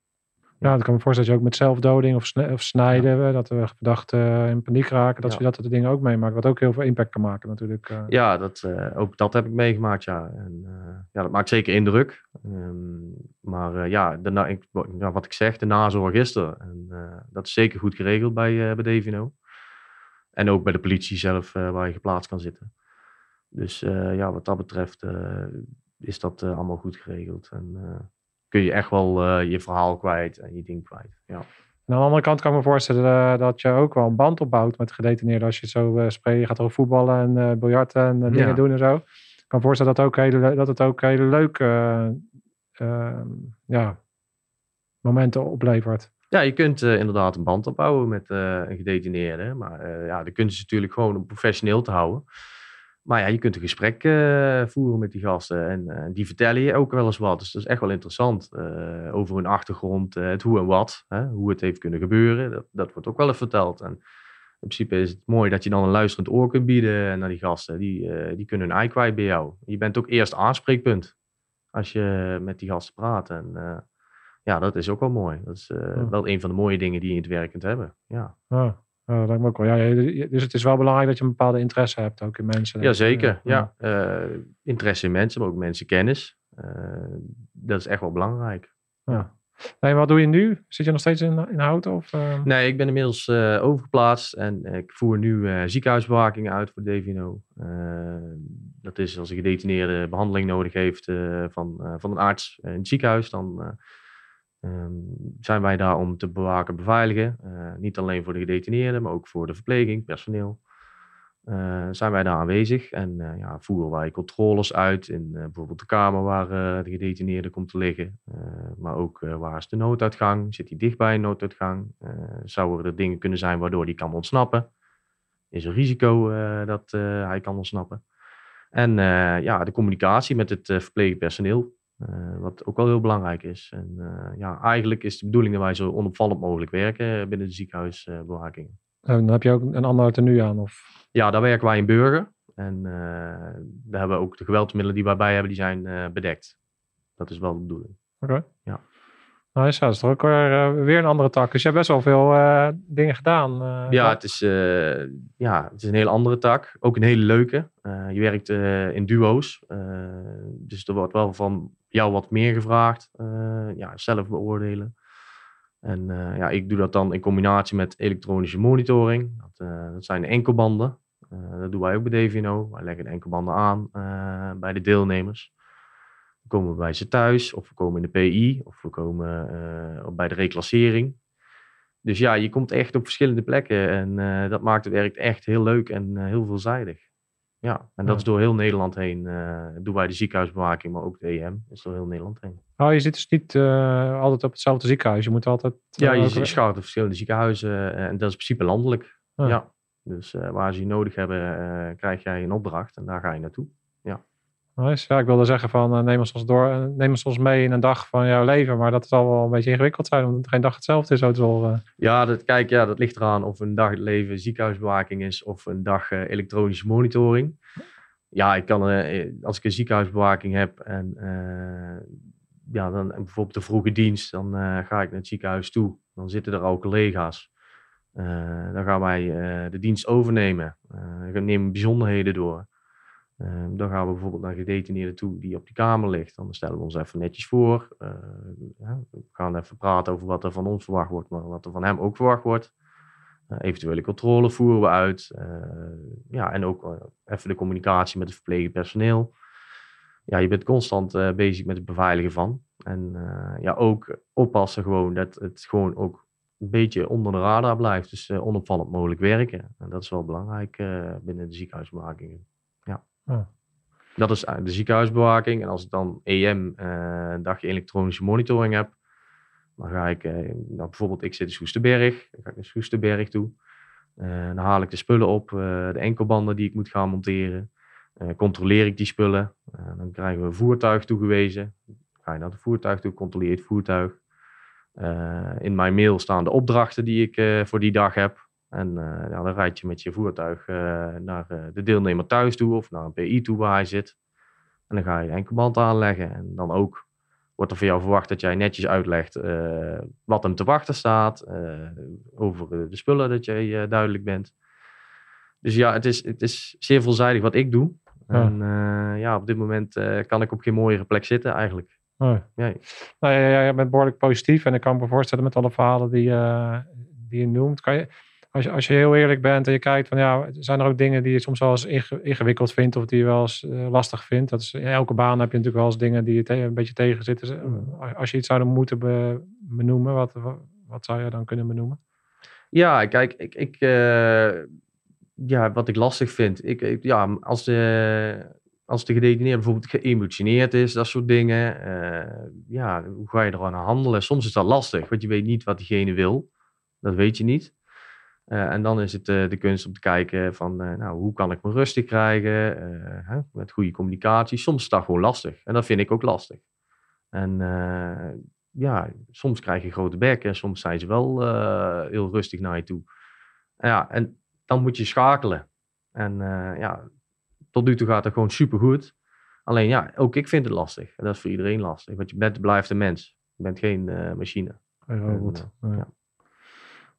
ja, dan kan me voorstellen dat je ook met zelfdoding of, of snijden, dat de verdachten in paniek raken, dat Ja. je dat soort dingen ook meemaakt. Wat ook heel veel impact kan maken natuurlijk. Ja, dat, ook dat heb ik meegemaakt, ja. En, ja, dat maakt zeker indruk. Ehm, maar ja, de, ik, wat ik zeg, de nazorg is er. En dat is zeker goed geregeld bij, bij DVNO. En ook bij de politie zelf, eh, waar je geplaatst kan zitten. Dus eh, ja, wat dat betreft eh, is dat allemaal goed geregeld. En kun je echt wel je verhaal kwijt en je ding kwijt. Ja. En aan de andere kant kan ik me voorstellen dat je ook wel een band opbouwt met gedetineerden. Als je zo spreekt, je gaat over voetballen en eh biljarten en dingen Ja. doen en zo. Ik kan me voorstellen dat, ook hele, le- dat het ook hele leuke eh, eh, ja, momenten oplevert. Ja, je kunt eh, inderdaad een band opbouwen met eh, een gedetineerde. Maar eh, ja, de kunst is natuurlijk gewoon om professioneel te houden. Maar ja, je kunt een gesprek voeren met die gasten. En die vertellen je ook wel eens wat. Dus dat is echt wel interessant. over hun achtergrond, het hoe en wat. Hoe het heeft kunnen gebeuren. Dat, dat wordt ook wel eens verteld. En in principe is het mooi dat je dan een luisterend oor kunt bieden naar die gasten. Die, die kunnen hun ei bij jou. Je bent ook eerst aanspreekpunt. Als je met die gasten praat. En ja, dat is ook wel mooi. Dat is eh, Ja. wel een van de mooie dingen die je in het werk kunt hebben. Ja, Ja, ja, dat lijkt me ook wel. Ja, dus het is wel belangrijk dat je een bepaalde interesse hebt ook in mensen. ja zeker. Ja. Ja. Eh, interesse in mensen, maar ook mensenkennis. Eh dat is echt wel belangrijk. Nee, wat doe je nu? Zit je nog steeds in, in Houten? Of? Nee, ik ben inmiddels overgeplaatst en ik voer nu ziekenhuisbewaking uit voor DVNO. Dat is als een gedetineerde behandeling nodig heeft van, van een arts in het ziekenhuis, dan eh, ehm, zijn wij daar om te bewaken, beveiligen. Eh, niet alleen voor de gedetineerden, maar ook voor de verpleging, personeel. Eh, zijn wij daar aanwezig en eh, ja, voeren wij controles uit in bijvoorbeeld de kamer waar de gedetineerde komt te liggen. Maar ook waar is de nooduitgang? Zit hij dicht bij een nooduitgang? Zouden er dingen kunnen zijn waardoor hij kan ontsnappen? Is er risico dat hij kan ontsnappen? En ja, de communicatie met het eh, eh, wat ook wel heel belangrijk is. En eh, ja, eigenlijk is de bedoeling dat wij zo onopvallend mogelijk werken binnen de ziekenhuisbewaking. En dan heb je ook een ander tenue aan? Of... Ja, daar werken wij in Burger. En eh, daar hebben we ook de geweldsmiddelen die wij bij hebben, die zijn eh, bedekt. Dat is wel de bedoeling. Oké. Ja. Nou, is dat is toch ook weer, eh, weer een andere tak. Dus je hebt best wel veel eh, dingen gedaan. eh, Ja, het is, eh, ja, het is een hele andere tak. Ook een hele leuke. Eh, je werkt eh, in duo's. eh, dus er wordt wel van jou wat meer gevraagd. Eh, ja, zelf beoordelen. En eh, ja, ik doe dat dan in combinatie met elektronische monitoring. Dat, eh, dat zijn de enkelbanden. Dat doen wij ook bij DVNO. Wij leggen de enkelbanden aan bij de deelnemers. Dan komen we bij ze thuis, of we komen in de PI, of we komen bij de reclassering. Dus ja, je komt echt op verschillende plekken en dat maakt het werk echt heel leuk en heel veelzijdig. Ja, en dat is door heel Nederland heen. eh doen wij de ziekenhuisbewaking, maar ook de EM. is door heel Nederland heen. Oh, je zit dus niet eh, altijd op hetzelfde ziekenhuis. Je moet altijd... Ja, eh, je ook- schouwt op verschillende ziekenhuizen eh, en dat is in principe landelijk. Ja. Ja. Dus waar ze je nodig hebben, krijg jij een opdracht en daar ga je naartoe. Ja, ik wilde zeggen van eh, neem, ons ons door, eh, neem ons ons mee in een dag van jouw leven. Maar dat zal wel een beetje ingewikkeld zijn, omdat geen dag hetzelfde is. Zo horen. Ja, dat, kijk, ja, dat ligt eraan of een dag leven ziekenhuisbewaking is of een dag eh, elektronische monitoring. Ja, ik kan, eh, als ik een ziekenhuisbewaking heb en eh, ja, dan bijvoorbeeld de vroege dienst, dan eh, ga ik naar het ziekenhuis toe. Dan zitten er al collega's. Eh, dan gaan wij eh, de dienst overnemen. Eh we nemen bijzonderheden door. Eh, dan gaan we bijvoorbeeld naar gedetineerden toe die op die kamer ligt. Dan stellen we ons even netjes voor. Eh, ja, we gaan even praten over wat er van ons verwacht wordt, maar wat er van hem ook verwacht wordt. Eh, eventuele controle voeren we uit. Eh, ja, en ook eh, even de communicatie met het verplegend personeel. Ja, je bent constant eh, bezig met het beveiligen van. En ja, ook oppassen gewoon dat het gewoon ook een beetje onder de radar blijft. Dus onopvallend mogelijk werken. En dat is wel belangrijk binnen de ziekenhuisbewakingen. Ja. Dat is eh, de ziekenhuisbewaking. En als ik dan EM, eh, een dagje elektronische monitoring heb, dan ga ik, eh, nou, bijvoorbeeld ik zit in Soesterberg, dan ga ik naar Soesterberg toe. Eh, dan haal ik de spullen op, eh, de enkelbanden die ik moet gaan monteren. Eh, controleer ik die spullen. Eh, dan krijgen we een voertuig toegewezen. Ga je naar het voertuig toe, controleer het voertuig. Eh, in mijn mail staan de opdrachten die ik eh, voor die dag heb. En eh, ja, dan rijd je met je voertuig eh, naar eh, de deelnemer thuis toe of naar een PI toe waar hij zit. En dan ga je de enkelband aanleggen. En dan ook wordt er van jou verwacht dat jij netjes uitlegt wat hem te wachten staat. over de spullen, dat jij duidelijk bent. Dus ja, het is, het is zeer veelzijdig wat ik doe. Ja. En ja, op dit moment kan ik op geen mooiere plek zitten eigenlijk. Nee. Nee. Nou, ja, ja, je bent behoorlijk positief. En ik kan me voorstellen met alle verhalen die, die je noemt. Kan je, als, je, als je heel eerlijk bent en je kijkt van ja, zijn er ook dingen die je soms wel eens inge- ingewikkeld vindt of die je wel eens eh, lastig vindt? Dat is, in elke baan heb je natuurlijk wel eens dingen die je een beetje tegen zitten. Als- Als je iets zou moeten be- benoemen, wat, wat, zou je dan kunnen benoemen? Ja, kijk, ik, ik, eh, ja, wat ik lastig vind. Ik, ja, als, de, als de gedetineerde bijvoorbeeld geëmotioneerd is, dat soort dingen. eh, ja, hoe ga je er aan handelen? Soms is dat lastig, want je weet niet wat diegene wil. Dat weet je niet. Eh, en dan is het eh, de kunst om te kijken van, eh, nou, hoe kan ik me rustig krijgen? hè, met goede communicatie. Soms is dat gewoon lastig. En dat vind ik ook lastig. En ja, soms krijg je grote bekken. Soms zijn ze wel heel rustig naar je toe. En ja, en dan moet je schakelen. En ja, tot nu toe gaat het gewoon supergoed. Alleen ja, ook ik vind het lastig. En dat is voor iedereen lastig. Want je bent, blijft een mens. Je bent geen machine. Een robot. En, Ja.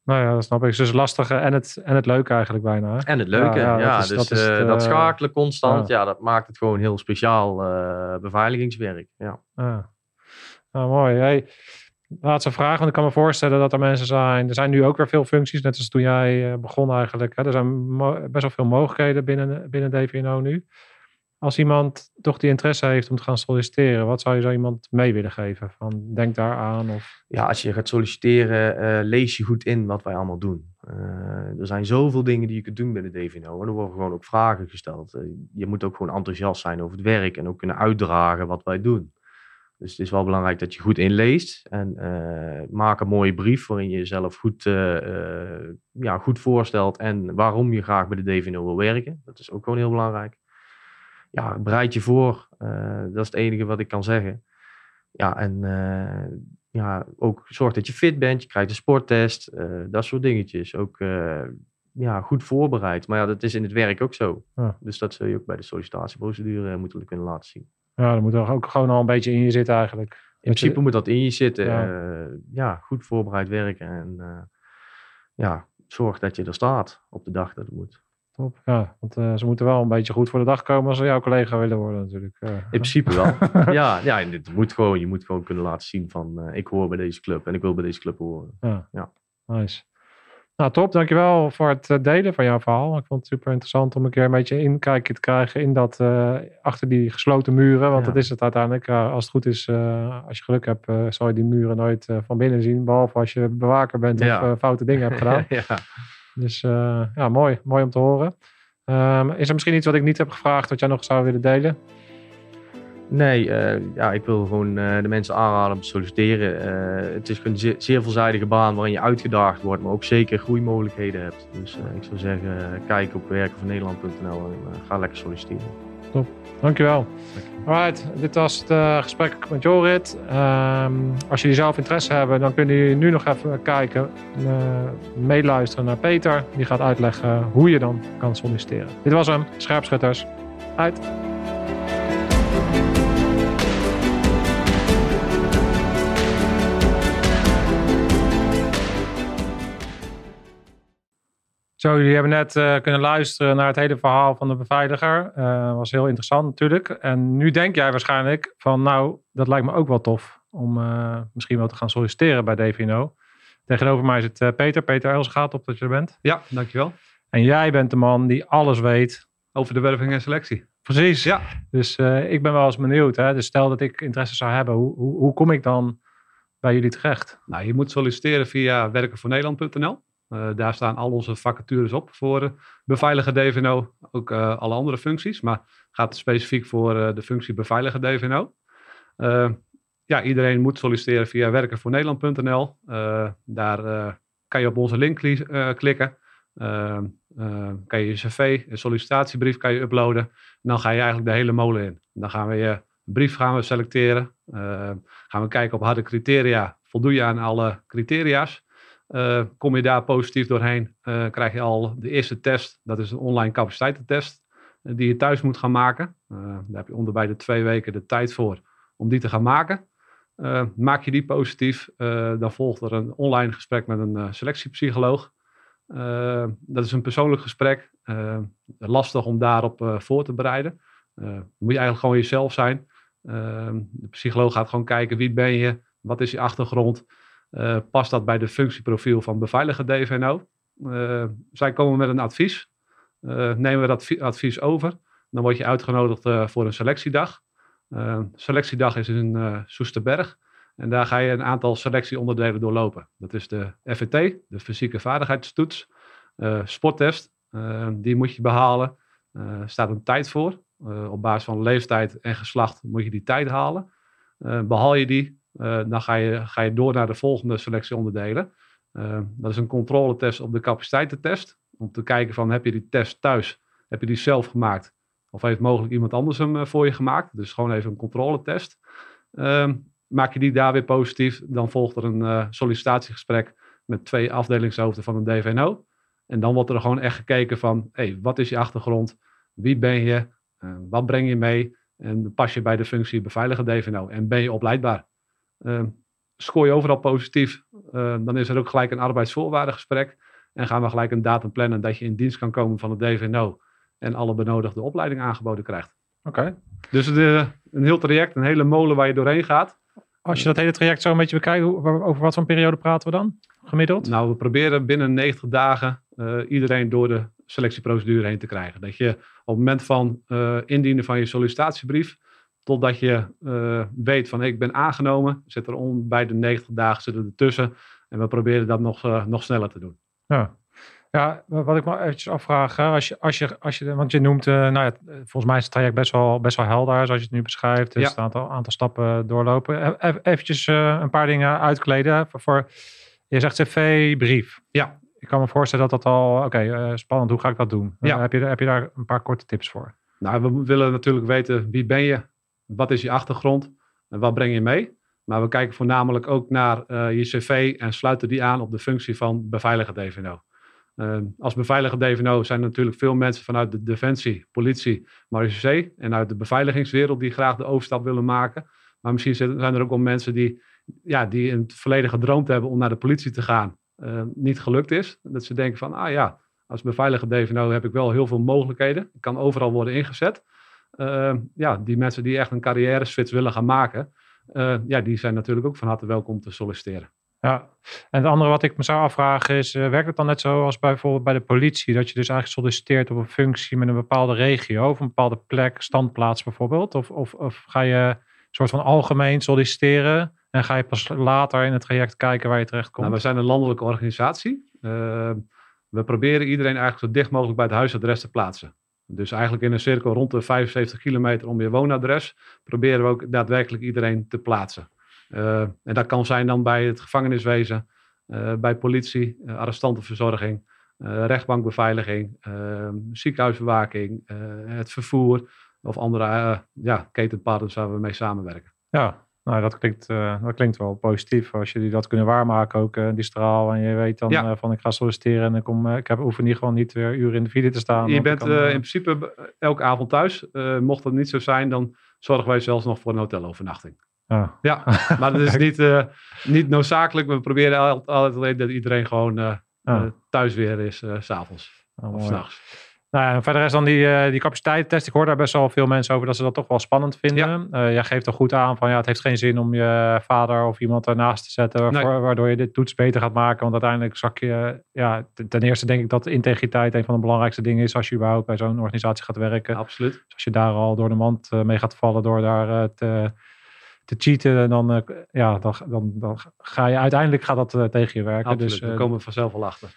Nou ja, dat snap ik. Dus het lastige en het, en het leuke eigenlijk bijna. hè? En het leuke, Ja, ja. ja, dat is- dus dat is eh, dat eh, schakelen constant, ja. dat maakt het gewoon heel speciaal eh, beveiligingswerk. Ja. Nou, mooi. Hey, laatste vraag, want ik kan me voorstellen dat er mensen zijn. Er zijn nu ook weer veel functies, net als toen jij begon eigenlijk. Hè? Er zijn best wel veel mogelijkheden binnen, binnen DVNO nu. Als iemand toch die interesse heeft om te gaan solliciteren, wat zou je zo iemand mee willen geven? Van, denk daar aan of... ja, als je gaat solliciteren, eh, lees je goed in wat wij allemaal doen. Eh, er zijn zoveel dingen die je kunt doen binnen DVNO. En er worden gewoon ook vragen gesteld. Eh, je moet ook gewoon enthousiast zijn over het werk en ook kunnen uitdragen wat wij doen. Dus het is wel belangrijk dat je goed inleest. En maak een mooie brief waarin je jezelf goed, ja, goed voorstelt. En waarom je graag bij de DVNO wil werken. Dat is ook gewoon heel belangrijk. Ja, bereid je voor. Eh, dat is het enige wat ik kan zeggen. Ja, en eh, ja, ook zorg dat je fit bent. Je krijgt een sporttest. eh, dat soort dingetjes. Ook ja, goed voorbereid. Maar ja, dat is in het werk ook zo. Ja. Dus dat zul je ook bij de sollicitatieprocedure moeten kunnen laten zien. Ja, dat moet er ook gewoon al een beetje in je zitten eigenlijk. In principe moet dat in je zitten. Ja. Ja, ja goed voorbereid werken. En ja, zorg dat je er staat op de dag dat het moet. Top. Ja, want eh, ze moeten wel een beetje goed voor de dag komen als ze jouw collega willen worden natuurlijk. Eh, In principe wel. [laughs] ja, ja en dit moet gewoon, je moet gewoon kunnen laten zien van eh, ik hoor bij deze club en ik wil bij deze club horen. Ja. Ja. Nice. Nou, top. Dankjewel voor het delen van jouw verhaal. Ik vond het super interessant om een keer een beetje inkijkje te krijgen in dat, achter die gesloten muren. Want Ja. dat is het uiteindelijk. Als het goed is, als je geluk hebt, zal je die muren nooit van binnen zien. Behalve als je bewaker bent of foute dingen hebt gedaan. [laughs] ja. Dus eh, ja, mooi. Mooi om te horen. Ehm, is er misschien iets wat ik niet heb gevraagd wat jij nog zou willen delen? Nee, eh, ja, ik wil gewoon eh, de mensen aanraden om te solliciteren. Het is een zeer, zeer veelzijdige baan waarin je uitgedaagd wordt, maar ook zeker groeimogelijkheden hebt. Dus ik zou zeggen, kijk op werkenvannederland.nl en ga lekker solliciteren. Dankjewel. Alright, dit was het eh, gesprek met Jorit. Ehm, als jullie zelf interesse hebben, dan kunnen jullie nu nog even kijken, eh, meeluisteren naar Peter. Die gaat uitleggen hoe je dan kan solliciteren. Dit was hem, Scherpschutters. Uit. Zo, jullie hebben net eh, kunnen luisteren naar het hele verhaal van de beveiliger. Eh was heel interessant natuurlijk. En nu denk jij waarschijnlijk van, nou, dat lijkt me ook wel tof om eh, misschien wel te gaan solliciteren bij DVNO. Tegenover mij zit Peter. Peter Elsgaat, op dat je er bent. Ja, dankjewel. En jij bent de man die alles weet. Over de werving en selectie. Precies. Ja. Dus ik ben wel eens benieuwd. Hè? Dus stel dat ik interesse zou hebben, hoe, hoe, hoe kom ik dan bij jullie terecht? Nou, je moet solliciteren via werkenvoornederland.nl. Eh daar staan al onze vacatures op voor eh, beveiliger DVNO. Ook eh, alle andere functies, maar gaat specifiek voor de functie beveiliger DVNO. Ja, iedereen moet solliciteren via werkenvoornederland.nl. Daar kan je op onze link kli- klikken. Kan je je cv, een sollicitatiebrief kan je uploaden. En dan ga je eigenlijk de hele molen in. Dan gaan we je brief gaan we selecteren. Gaan we kijken op harde criteria. Voldoe je aan alle criteria's? Eh, kom je daar positief doorheen, eh, krijg je al de eerste test. Dat is een online capaciteitentest eh, die je thuis moet gaan maken. Daar heb je onder bij de twee weken de tijd voor om die te gaan maken. Maak je die positief, dan volgt er een online gesprek met een selectiepsycholoog. Dat is een persoonlijk gesprek. Lastig om daarop voor te bereiden. Moet je eigenlijk gewoon jezelf zijn. De psycholoog gaat gewoon kijken wie ben je, wat is je achtergrond, eh, past dat bij de functieprofiel van beveiliger DVNO? Eh, zij komen met een advies. Eh, nemen we dat advi- advies over. Dan word je uitgenodigd voor een selectiedag. Selectiedag is in Soesterberg. En daar ga je een aantal selectieonderdelen doorlopen. Dat is de FVT, de fysieke vaardigheidstoets. Sporttest, die moet je behalen. Er staat een tijd voor. Op basis van leeftijd en geslacht moet je die tijd halen. Eh, behaal je die, dan ga je, ga je door naar de volgende selectieonderdelen. Eh, dat is een controletest op de capaciteitentest. Om te kijken van heb je die test thuis, heb je die zelf gemaakt? Of heeft mogelijk iemand anders hem eh, voor je gemaakt? Dus gewoon even een controletest. Ehm, maak je die daar weer positief, dan volgt er een eh, sollicitatiegesprek met twee afdelingshoofden van een DVNO. En dan wordt er gewoon echt gekeken van, hey, wat is je achtergrond? Wie ben je? Eh, wat breng je mee? En pas je bij de functie beveiliger DVNO? En ben je opleidbaar? Ehm, scoor je overal positief, eh, dan is er ook gelijk een arbeidsvoorwaardengesprek. En gaan we gelijk een datum plannen dat je in dienst kan komen van het DVNO. En alle benodigde opleiding aangeboden krijgt. Oké. Dus eh, een heel traject, een hele molen waar je doorheen gaat. Als je dat hele traject zo een beetje bekijkt, over wat voor een periode praten we dan? Gemiddeld? Nou, we proberen binnen 90 dagen eh, iedereen door de selectieprocedure heen te krijgen. Dat je op het moment van eh, indienen van je sollicitatiebrief, totdat je eh, weet van ik ben aangenomen, zit er bij de 90 dagen zitten er tussen. En we proberen dat nog, eh, nog sneller te doen. Ja. Ja, wat ik me eventjes afvraag, hè, als je, als je, als je, want je noemt, eh, nou ja, volgens mij is het traject best wel, best wel helder, zoals je het nu beschrijft. Dus Ja. een aantal, aantal stappen doorlopen. Even eventjes een paar dingen uitkleden. Voor, voor- je zegt cv, brief. Ja. Ik kan me voorstellen dat dat al, oké, spannend, hoe ga ik dat doen? Ja. Heb, je, heb je daar een paar korte tips voor? Nou, we willen natuurlijk weten wie ben je, wat is je achtergrond en wat breng je mee. Maar we kijken voornamelijk ook naar eh, je cv en sluiten die aan op de functie van beveiliger DVNO. Uh, als beveiliger DVNO zijn er natuurlijk veel mensen vanuit de defensie, politie, marechaussee en uit de beveiligingswereld die graag de overstap willen maken. Maar misschien zijn er ook wel mensen die, ja, die in het verleden gedroomd hebben om naar de politie te gaan. Uh, niet gelukt is. Dat ze denken van, ah ja, als beveiliger DVNO heb ik wel heel veel mogelijkheden. Ik kan overal worden ingezet. Uh, ja, die mensen die echt een carrière switch willen gaan maken, ja, die zijn natuurlijk ook van harte welkom te solliciteren. Ja, en het andere wat ik me zou afvragen is, uh, werkt het dan net zoals bijvoorbeeld bij de politie, dat je dus eigenlijk solliciteert op een functie met een bepaalde regio of een bepaalde plek, standplaats bijvoorbeeld? Of, of, of ga je een soort van algemeen solliciteren en ga je pas later in het traject kijken waar je terecht komt? Nou, we zijn een landelijke organisatie. Uh, we proberen iedereen eigenlijk zo dicht mogelijk bij het huisadres te plaatsen. Dus eigenlijk in een cirkel rond de 75 kilometer om je woonadres proberen we ook daadwerkelijk iedereen te plaatsen. Uh, en dat kan zijn dan bij het gevangeniswezen, uh, bij politie, uh, arrestantenverzorging, rechtbankbeveiliging, ziekenhuisbewaking, het vervoer of andere ja, ketenpartners waar we mee samenwerken. Ja, nou, dat klinkt, dat klinkt wel positief. Als jullie dat kunnen waarmaken, ook die straal. En je weet dan ja. van ik ga solliciteren en ik, kom, ik heb, hoef niet gewoon niet weer uren in de file te staan. Je bent kan, in principe elke avond thuis. mocht dat niet zo zijn, dan zorgen wij zelfs nog voor een hotelovernachting. Oh. Ja, [laughs] maar dat is niet, uh, niet noodzakelijk. We proberen altijd, alleen dat iedereen gewoon uh, uh, thuis weer is, s s'avonds oh, of s'nachts. Nou ja, verder is dan die, die capaciteitstest. Ik hoor daar best wel veel mensen over dat ze dat toch wel spannend vinden. Ja. jij geeft er goed aan van ja, het heeft geen zin om je vader of iemand ernaast te zetten. Nee. Waardoor je dit toets beter gaat maken. Want uiteindelijk zak je. Ja, ten eerste denk ik dat integriteit een van de belangrijkste dingen is als je überhaupt bij zo'n organisatie gaat werken. Absoluut. Dus als je daar al door de mand mee gaat vallen door daar te te cheaten, dan, uh, ja, dan, dan, dan ga je uiteindelijk gaat dat uh, tegen je werken. Absoluut, dus, uh, komen we vanzelf wel achter.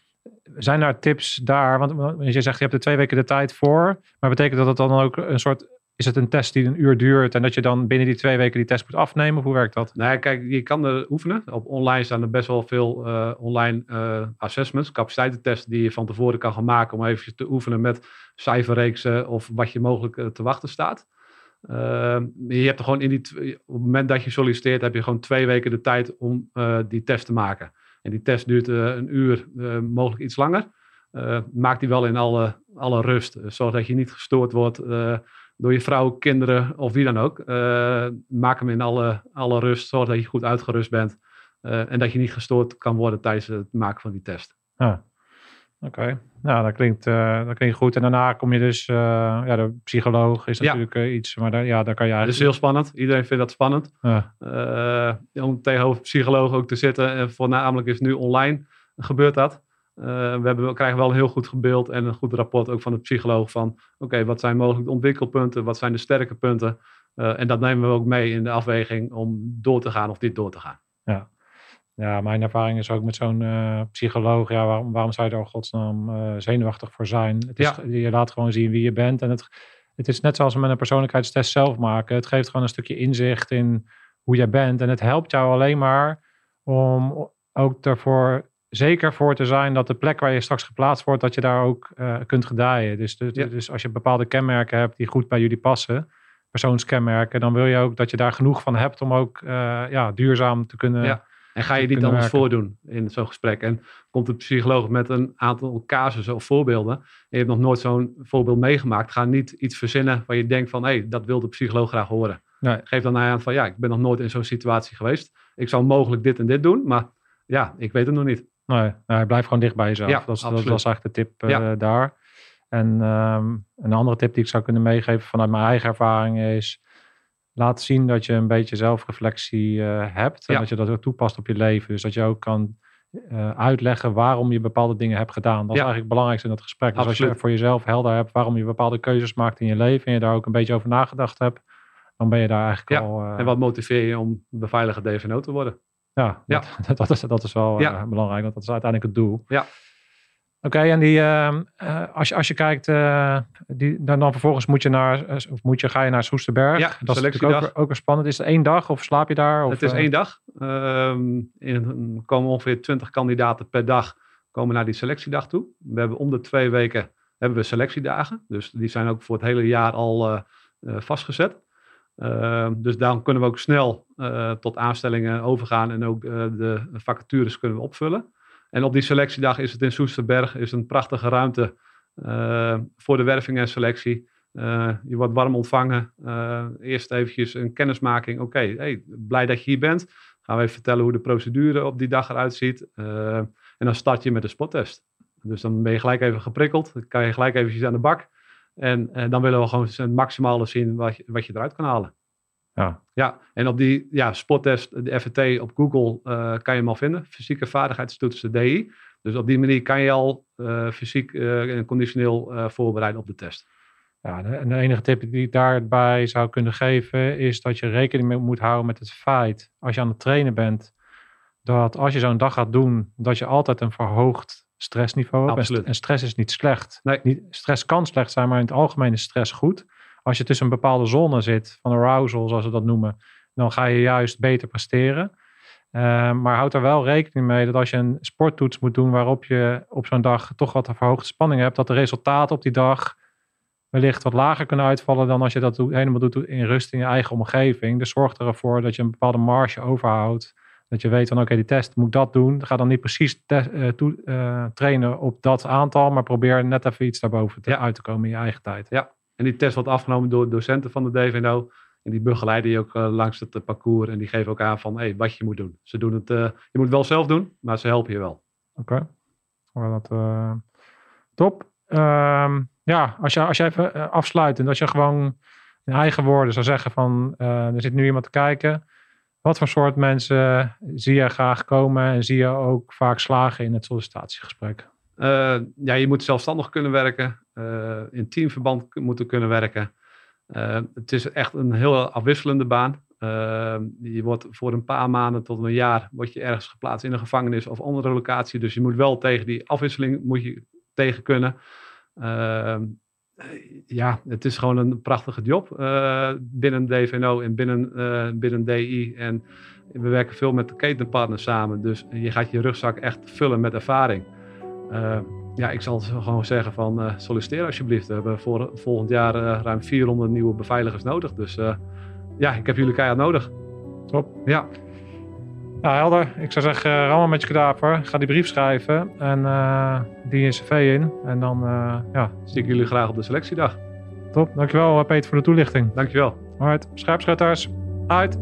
Zijn er tips daar? Want, je zegt je hebt er twee weken de tijd voor, maar betekent dat het dan ook een soort is het een test die een uur duurt en dat je dan binnen die twee weken die test moet afnemen? Hoe werkt dat? Nee, kijk, je kan er oefenen. Op online staan er best wel veel uh, online uh, assessments, capaciteitentests die je van tevoren kan gaan maken om even te oefenen met cijferreeksen of wat je mogelijk uh, te wachten staat. Uh, je hebt er gewoon in die, op het moment dat je solliciteert, heb je gewoon twee weken de tijd om die test te maken. En die test duurt uh, een uur, mogelijk iets langer. maak die wel in alle, alle rust. zorg dat je niet gestoord wordt door je vrouw, kinderen of wie dan ook. maak hem in alle, alle rust. Zorg dat je goed uitgerust bent. en dat je niet gestoord kan worden tijdens het maken van die test. Oké, nou dat klinkt, uh, dat klinkt goed. En daarna kom je dus, uh, ja, de psycholoog is natuurlijk uh, iets, maar daar, ja, daar kan je eigenlijk... Dat is heel spannend. Iedereen vindt dat spannend. Ja. om tegenover psycholoog ook te zitten. En voornamelijk is nu online gebeurt dat. we, hebben, we krijgen wel een heel goed beeld en een goed rapport ook van de psycholoog van, oké, okay, wat zijn mogelijk de ontwikkelpunten, wat zijn de sterke punten? en dat nemen we ook mee in de afweging om door te gaan of dit door te gaan. Ja. Ja, mijn ervaring is ook met zo'n uh, psycholoog. Ja, waarom, waarom zou je er al godsnaam uh, zenuwachtig voor zijn? Het is, ja. Je laat gewoon zien wie je bent. En het, het is net zoals we met een persoonlijkheidstest zelf maken. Het geeft gewoon een stukje inzicht in hoe jij bent. En het helpt jou alleen maar om ook ervoor zeker voor te zijn dat de plek waar je straks geplaatst wordt, dat je daar ook uh, kunt gedijen. Dus, dus, ja. dus, als je bepaalde kenmerken hebt die goed bij jullie passen, persoonskenmerken, dan wil je ook dat je daar genoeg van hebt om ook ja, duurzaam te kunnen. Ja en ga je dit dan eens voordoen in zo'n gesprek? En komt de psycholoog met een aantal casussen of voorbeelden. En je hebt nog nooit zo'n voorbeeld meegemaakt. Ga niet iets verzinnen waar je denkt van, hé, hey, dat wil de psycholoog graag horen. Nee. Geef dan aan van, ja, ik ben nog nooit in zo'n situatie geweest. Ik zou mogelijk dit en dit doen, maar ja, ik weet het nog niet. Nee, nee blijf gewoon dicht bij jezelf. Ja, dat, dat, was eigenlijk de tip uh, ja. daar. En um, een andere tip die ik zou kunnen meegeven vanuit mijn eigen ervaring is laat zien dat je een beetje zelfreflectie uh, hebt. En dat je dat ook toepast op je leven. Dus dat je ook kan uh, uitleggen waarom je bepaalde dingen hebt gedaan. Dat is eigenlijk het belangrijkste in dat gesprek. Dus als je voor jezelf helder hebt waarom je bepaalde keuzes maakt in je leven. En je daar ook een beetje over nagedacht hebt. Dan ben je daar eigenlijk ja. al... Uh, en wat motiveer je om beveiliger DVNO te worden? Ja, ja. [laughs] Dat, dat, is, dat is wel belangrijk. Want dat is uiteindelijk het doel. Ja. Oké, okay, en die, uh, als, je, als je kijkt, uh, die, dan, dan vervolgens moet je naar, of moet je, ga je naar Soesterberg. Ja, dat is natuurlijk ook, ook weer spannend. Is het één dag of slaap je daar? Of, het is één dag. Um, in, komen ongeveer twintig kandidaten per dag komen naar die selectiedag toe. We hebben om de twee weken hebben we selectiedagen. Dus die zijn ook voor het hele jaar al vastgezet. Uh, dus dan kunnen we ook snel tot aanstellingen overgaan en ook de vacatures kunnen we opvullen. En op die selectiedag is het in Soesterberg is een prachtige ruimte eh, voor de werving en selectie. Eh, je wordt warm ontvangen. Uh, eerst eventjes een kennismaking. Oké, hey, blij dat je hier bent. Gaan we even vertellen hoe de procedure op die dag eruit ziet. en dan start je met de spottest. Dus dan ben je gelijk even geprikkeld. Dan kan je gelijk eventjes aan de bak. En, en dan willen we gewoon het maximale zien wat je, wat je eruit kan halen. Ja. ja, en op die ja, spottest, de FVT op Google, kan je hem al vinden. Fysieke vaardigheidstoetsen DI. Dus op die manier kan je al uh, fysiek uh, en conditioneel voorbereiden op de test. Ja, de, en de enige tip die ik daarbij zou kunnen geven is dat je rekening mee moet houden met het feit, als je aan het trainen bent, dat als je zo'n dag gaat doen, dat je altijd een verhoogd stressniveau hebt. Absoluut. En stress is niet slecht. Nee. Niet, stress kan slecht zijn, maar in het algemeen is stress goed. Als je tussen een bepaalde zone zit, van arousal zoals we dat noemen, dan ga je juist beter presteren. Uh, maar houd er wel rekening mee dat als je een sporttoets moet doen waarop je op zo'n dag toch wat verhoogde spanning hebt, dat de resultaten op die dag wellicht wat lager kunnen uitvallen dan als je dat helemaal doet in rust in je eigen omgeving. Dus zorg ervoor dat je een bepaalde marge overhoudt. Dat je weet van oké, die test moet dat doen. Ga dan niet precies uh, toe, uh, trainen op dat aantal, maar probeer net even iets daarboven te, Ja. uit te komen in je eigen tijd. Ja, en die test wordt afgenomen door docenten van de DVNO. En die begeleiden je ook eh, langs het eh, parcours. En die geven ook aan van hey, wat je moet doen. Ze doen het, eh, je moet het wel zelf doen, maar ze helpen je wel. Oké. Maar dat, top. Ehm, ja, als je, als je even eh, afsluitend, als je gewoon in eigen woorden zou zeggen van er zit nu iemand te kijken. Wat voor soort mensen zie je graag komen en zie je ook vaak slagen in het sollicitatiegesprek? Eh, ja, je moet zelfstandig kunnen werken. eh, in teamverband moeten kunnen werken. Eh, het is echt een heel afwisselende baan. Je wordt voor een paar maanden tot een jaar word je ergens geplaatst in een gevangenis of andere locatie. Dus je moet wel tegen die afwisseling moet je tegen kunnen. Ja, het is gewoon een prachtige job binnen DVNO en binnen, binnen DI. En we werken veel met de ketenpartners samen. Dus je gaat je rugzak echt vullen met ervaring. Eh, ja, ik zal gewoon zeggen van eh, solliciteer alsjeblieft. We hebben voor, volgend jaar eh, ruim 400 nieuwe beveiligers nodig. Dus ja, ik heb jullie keihard nodig. Top. Ja, Ja, helder. Ik zou zeggen, rammen met je kadaver. Ga die brief schrijven en die je cv in. En dan, ja, zie ik jullie graag op de selectiedag. top. Dankjewel Peter voor de toelichting. Dankjewel. Alright, scherpschutters, uit.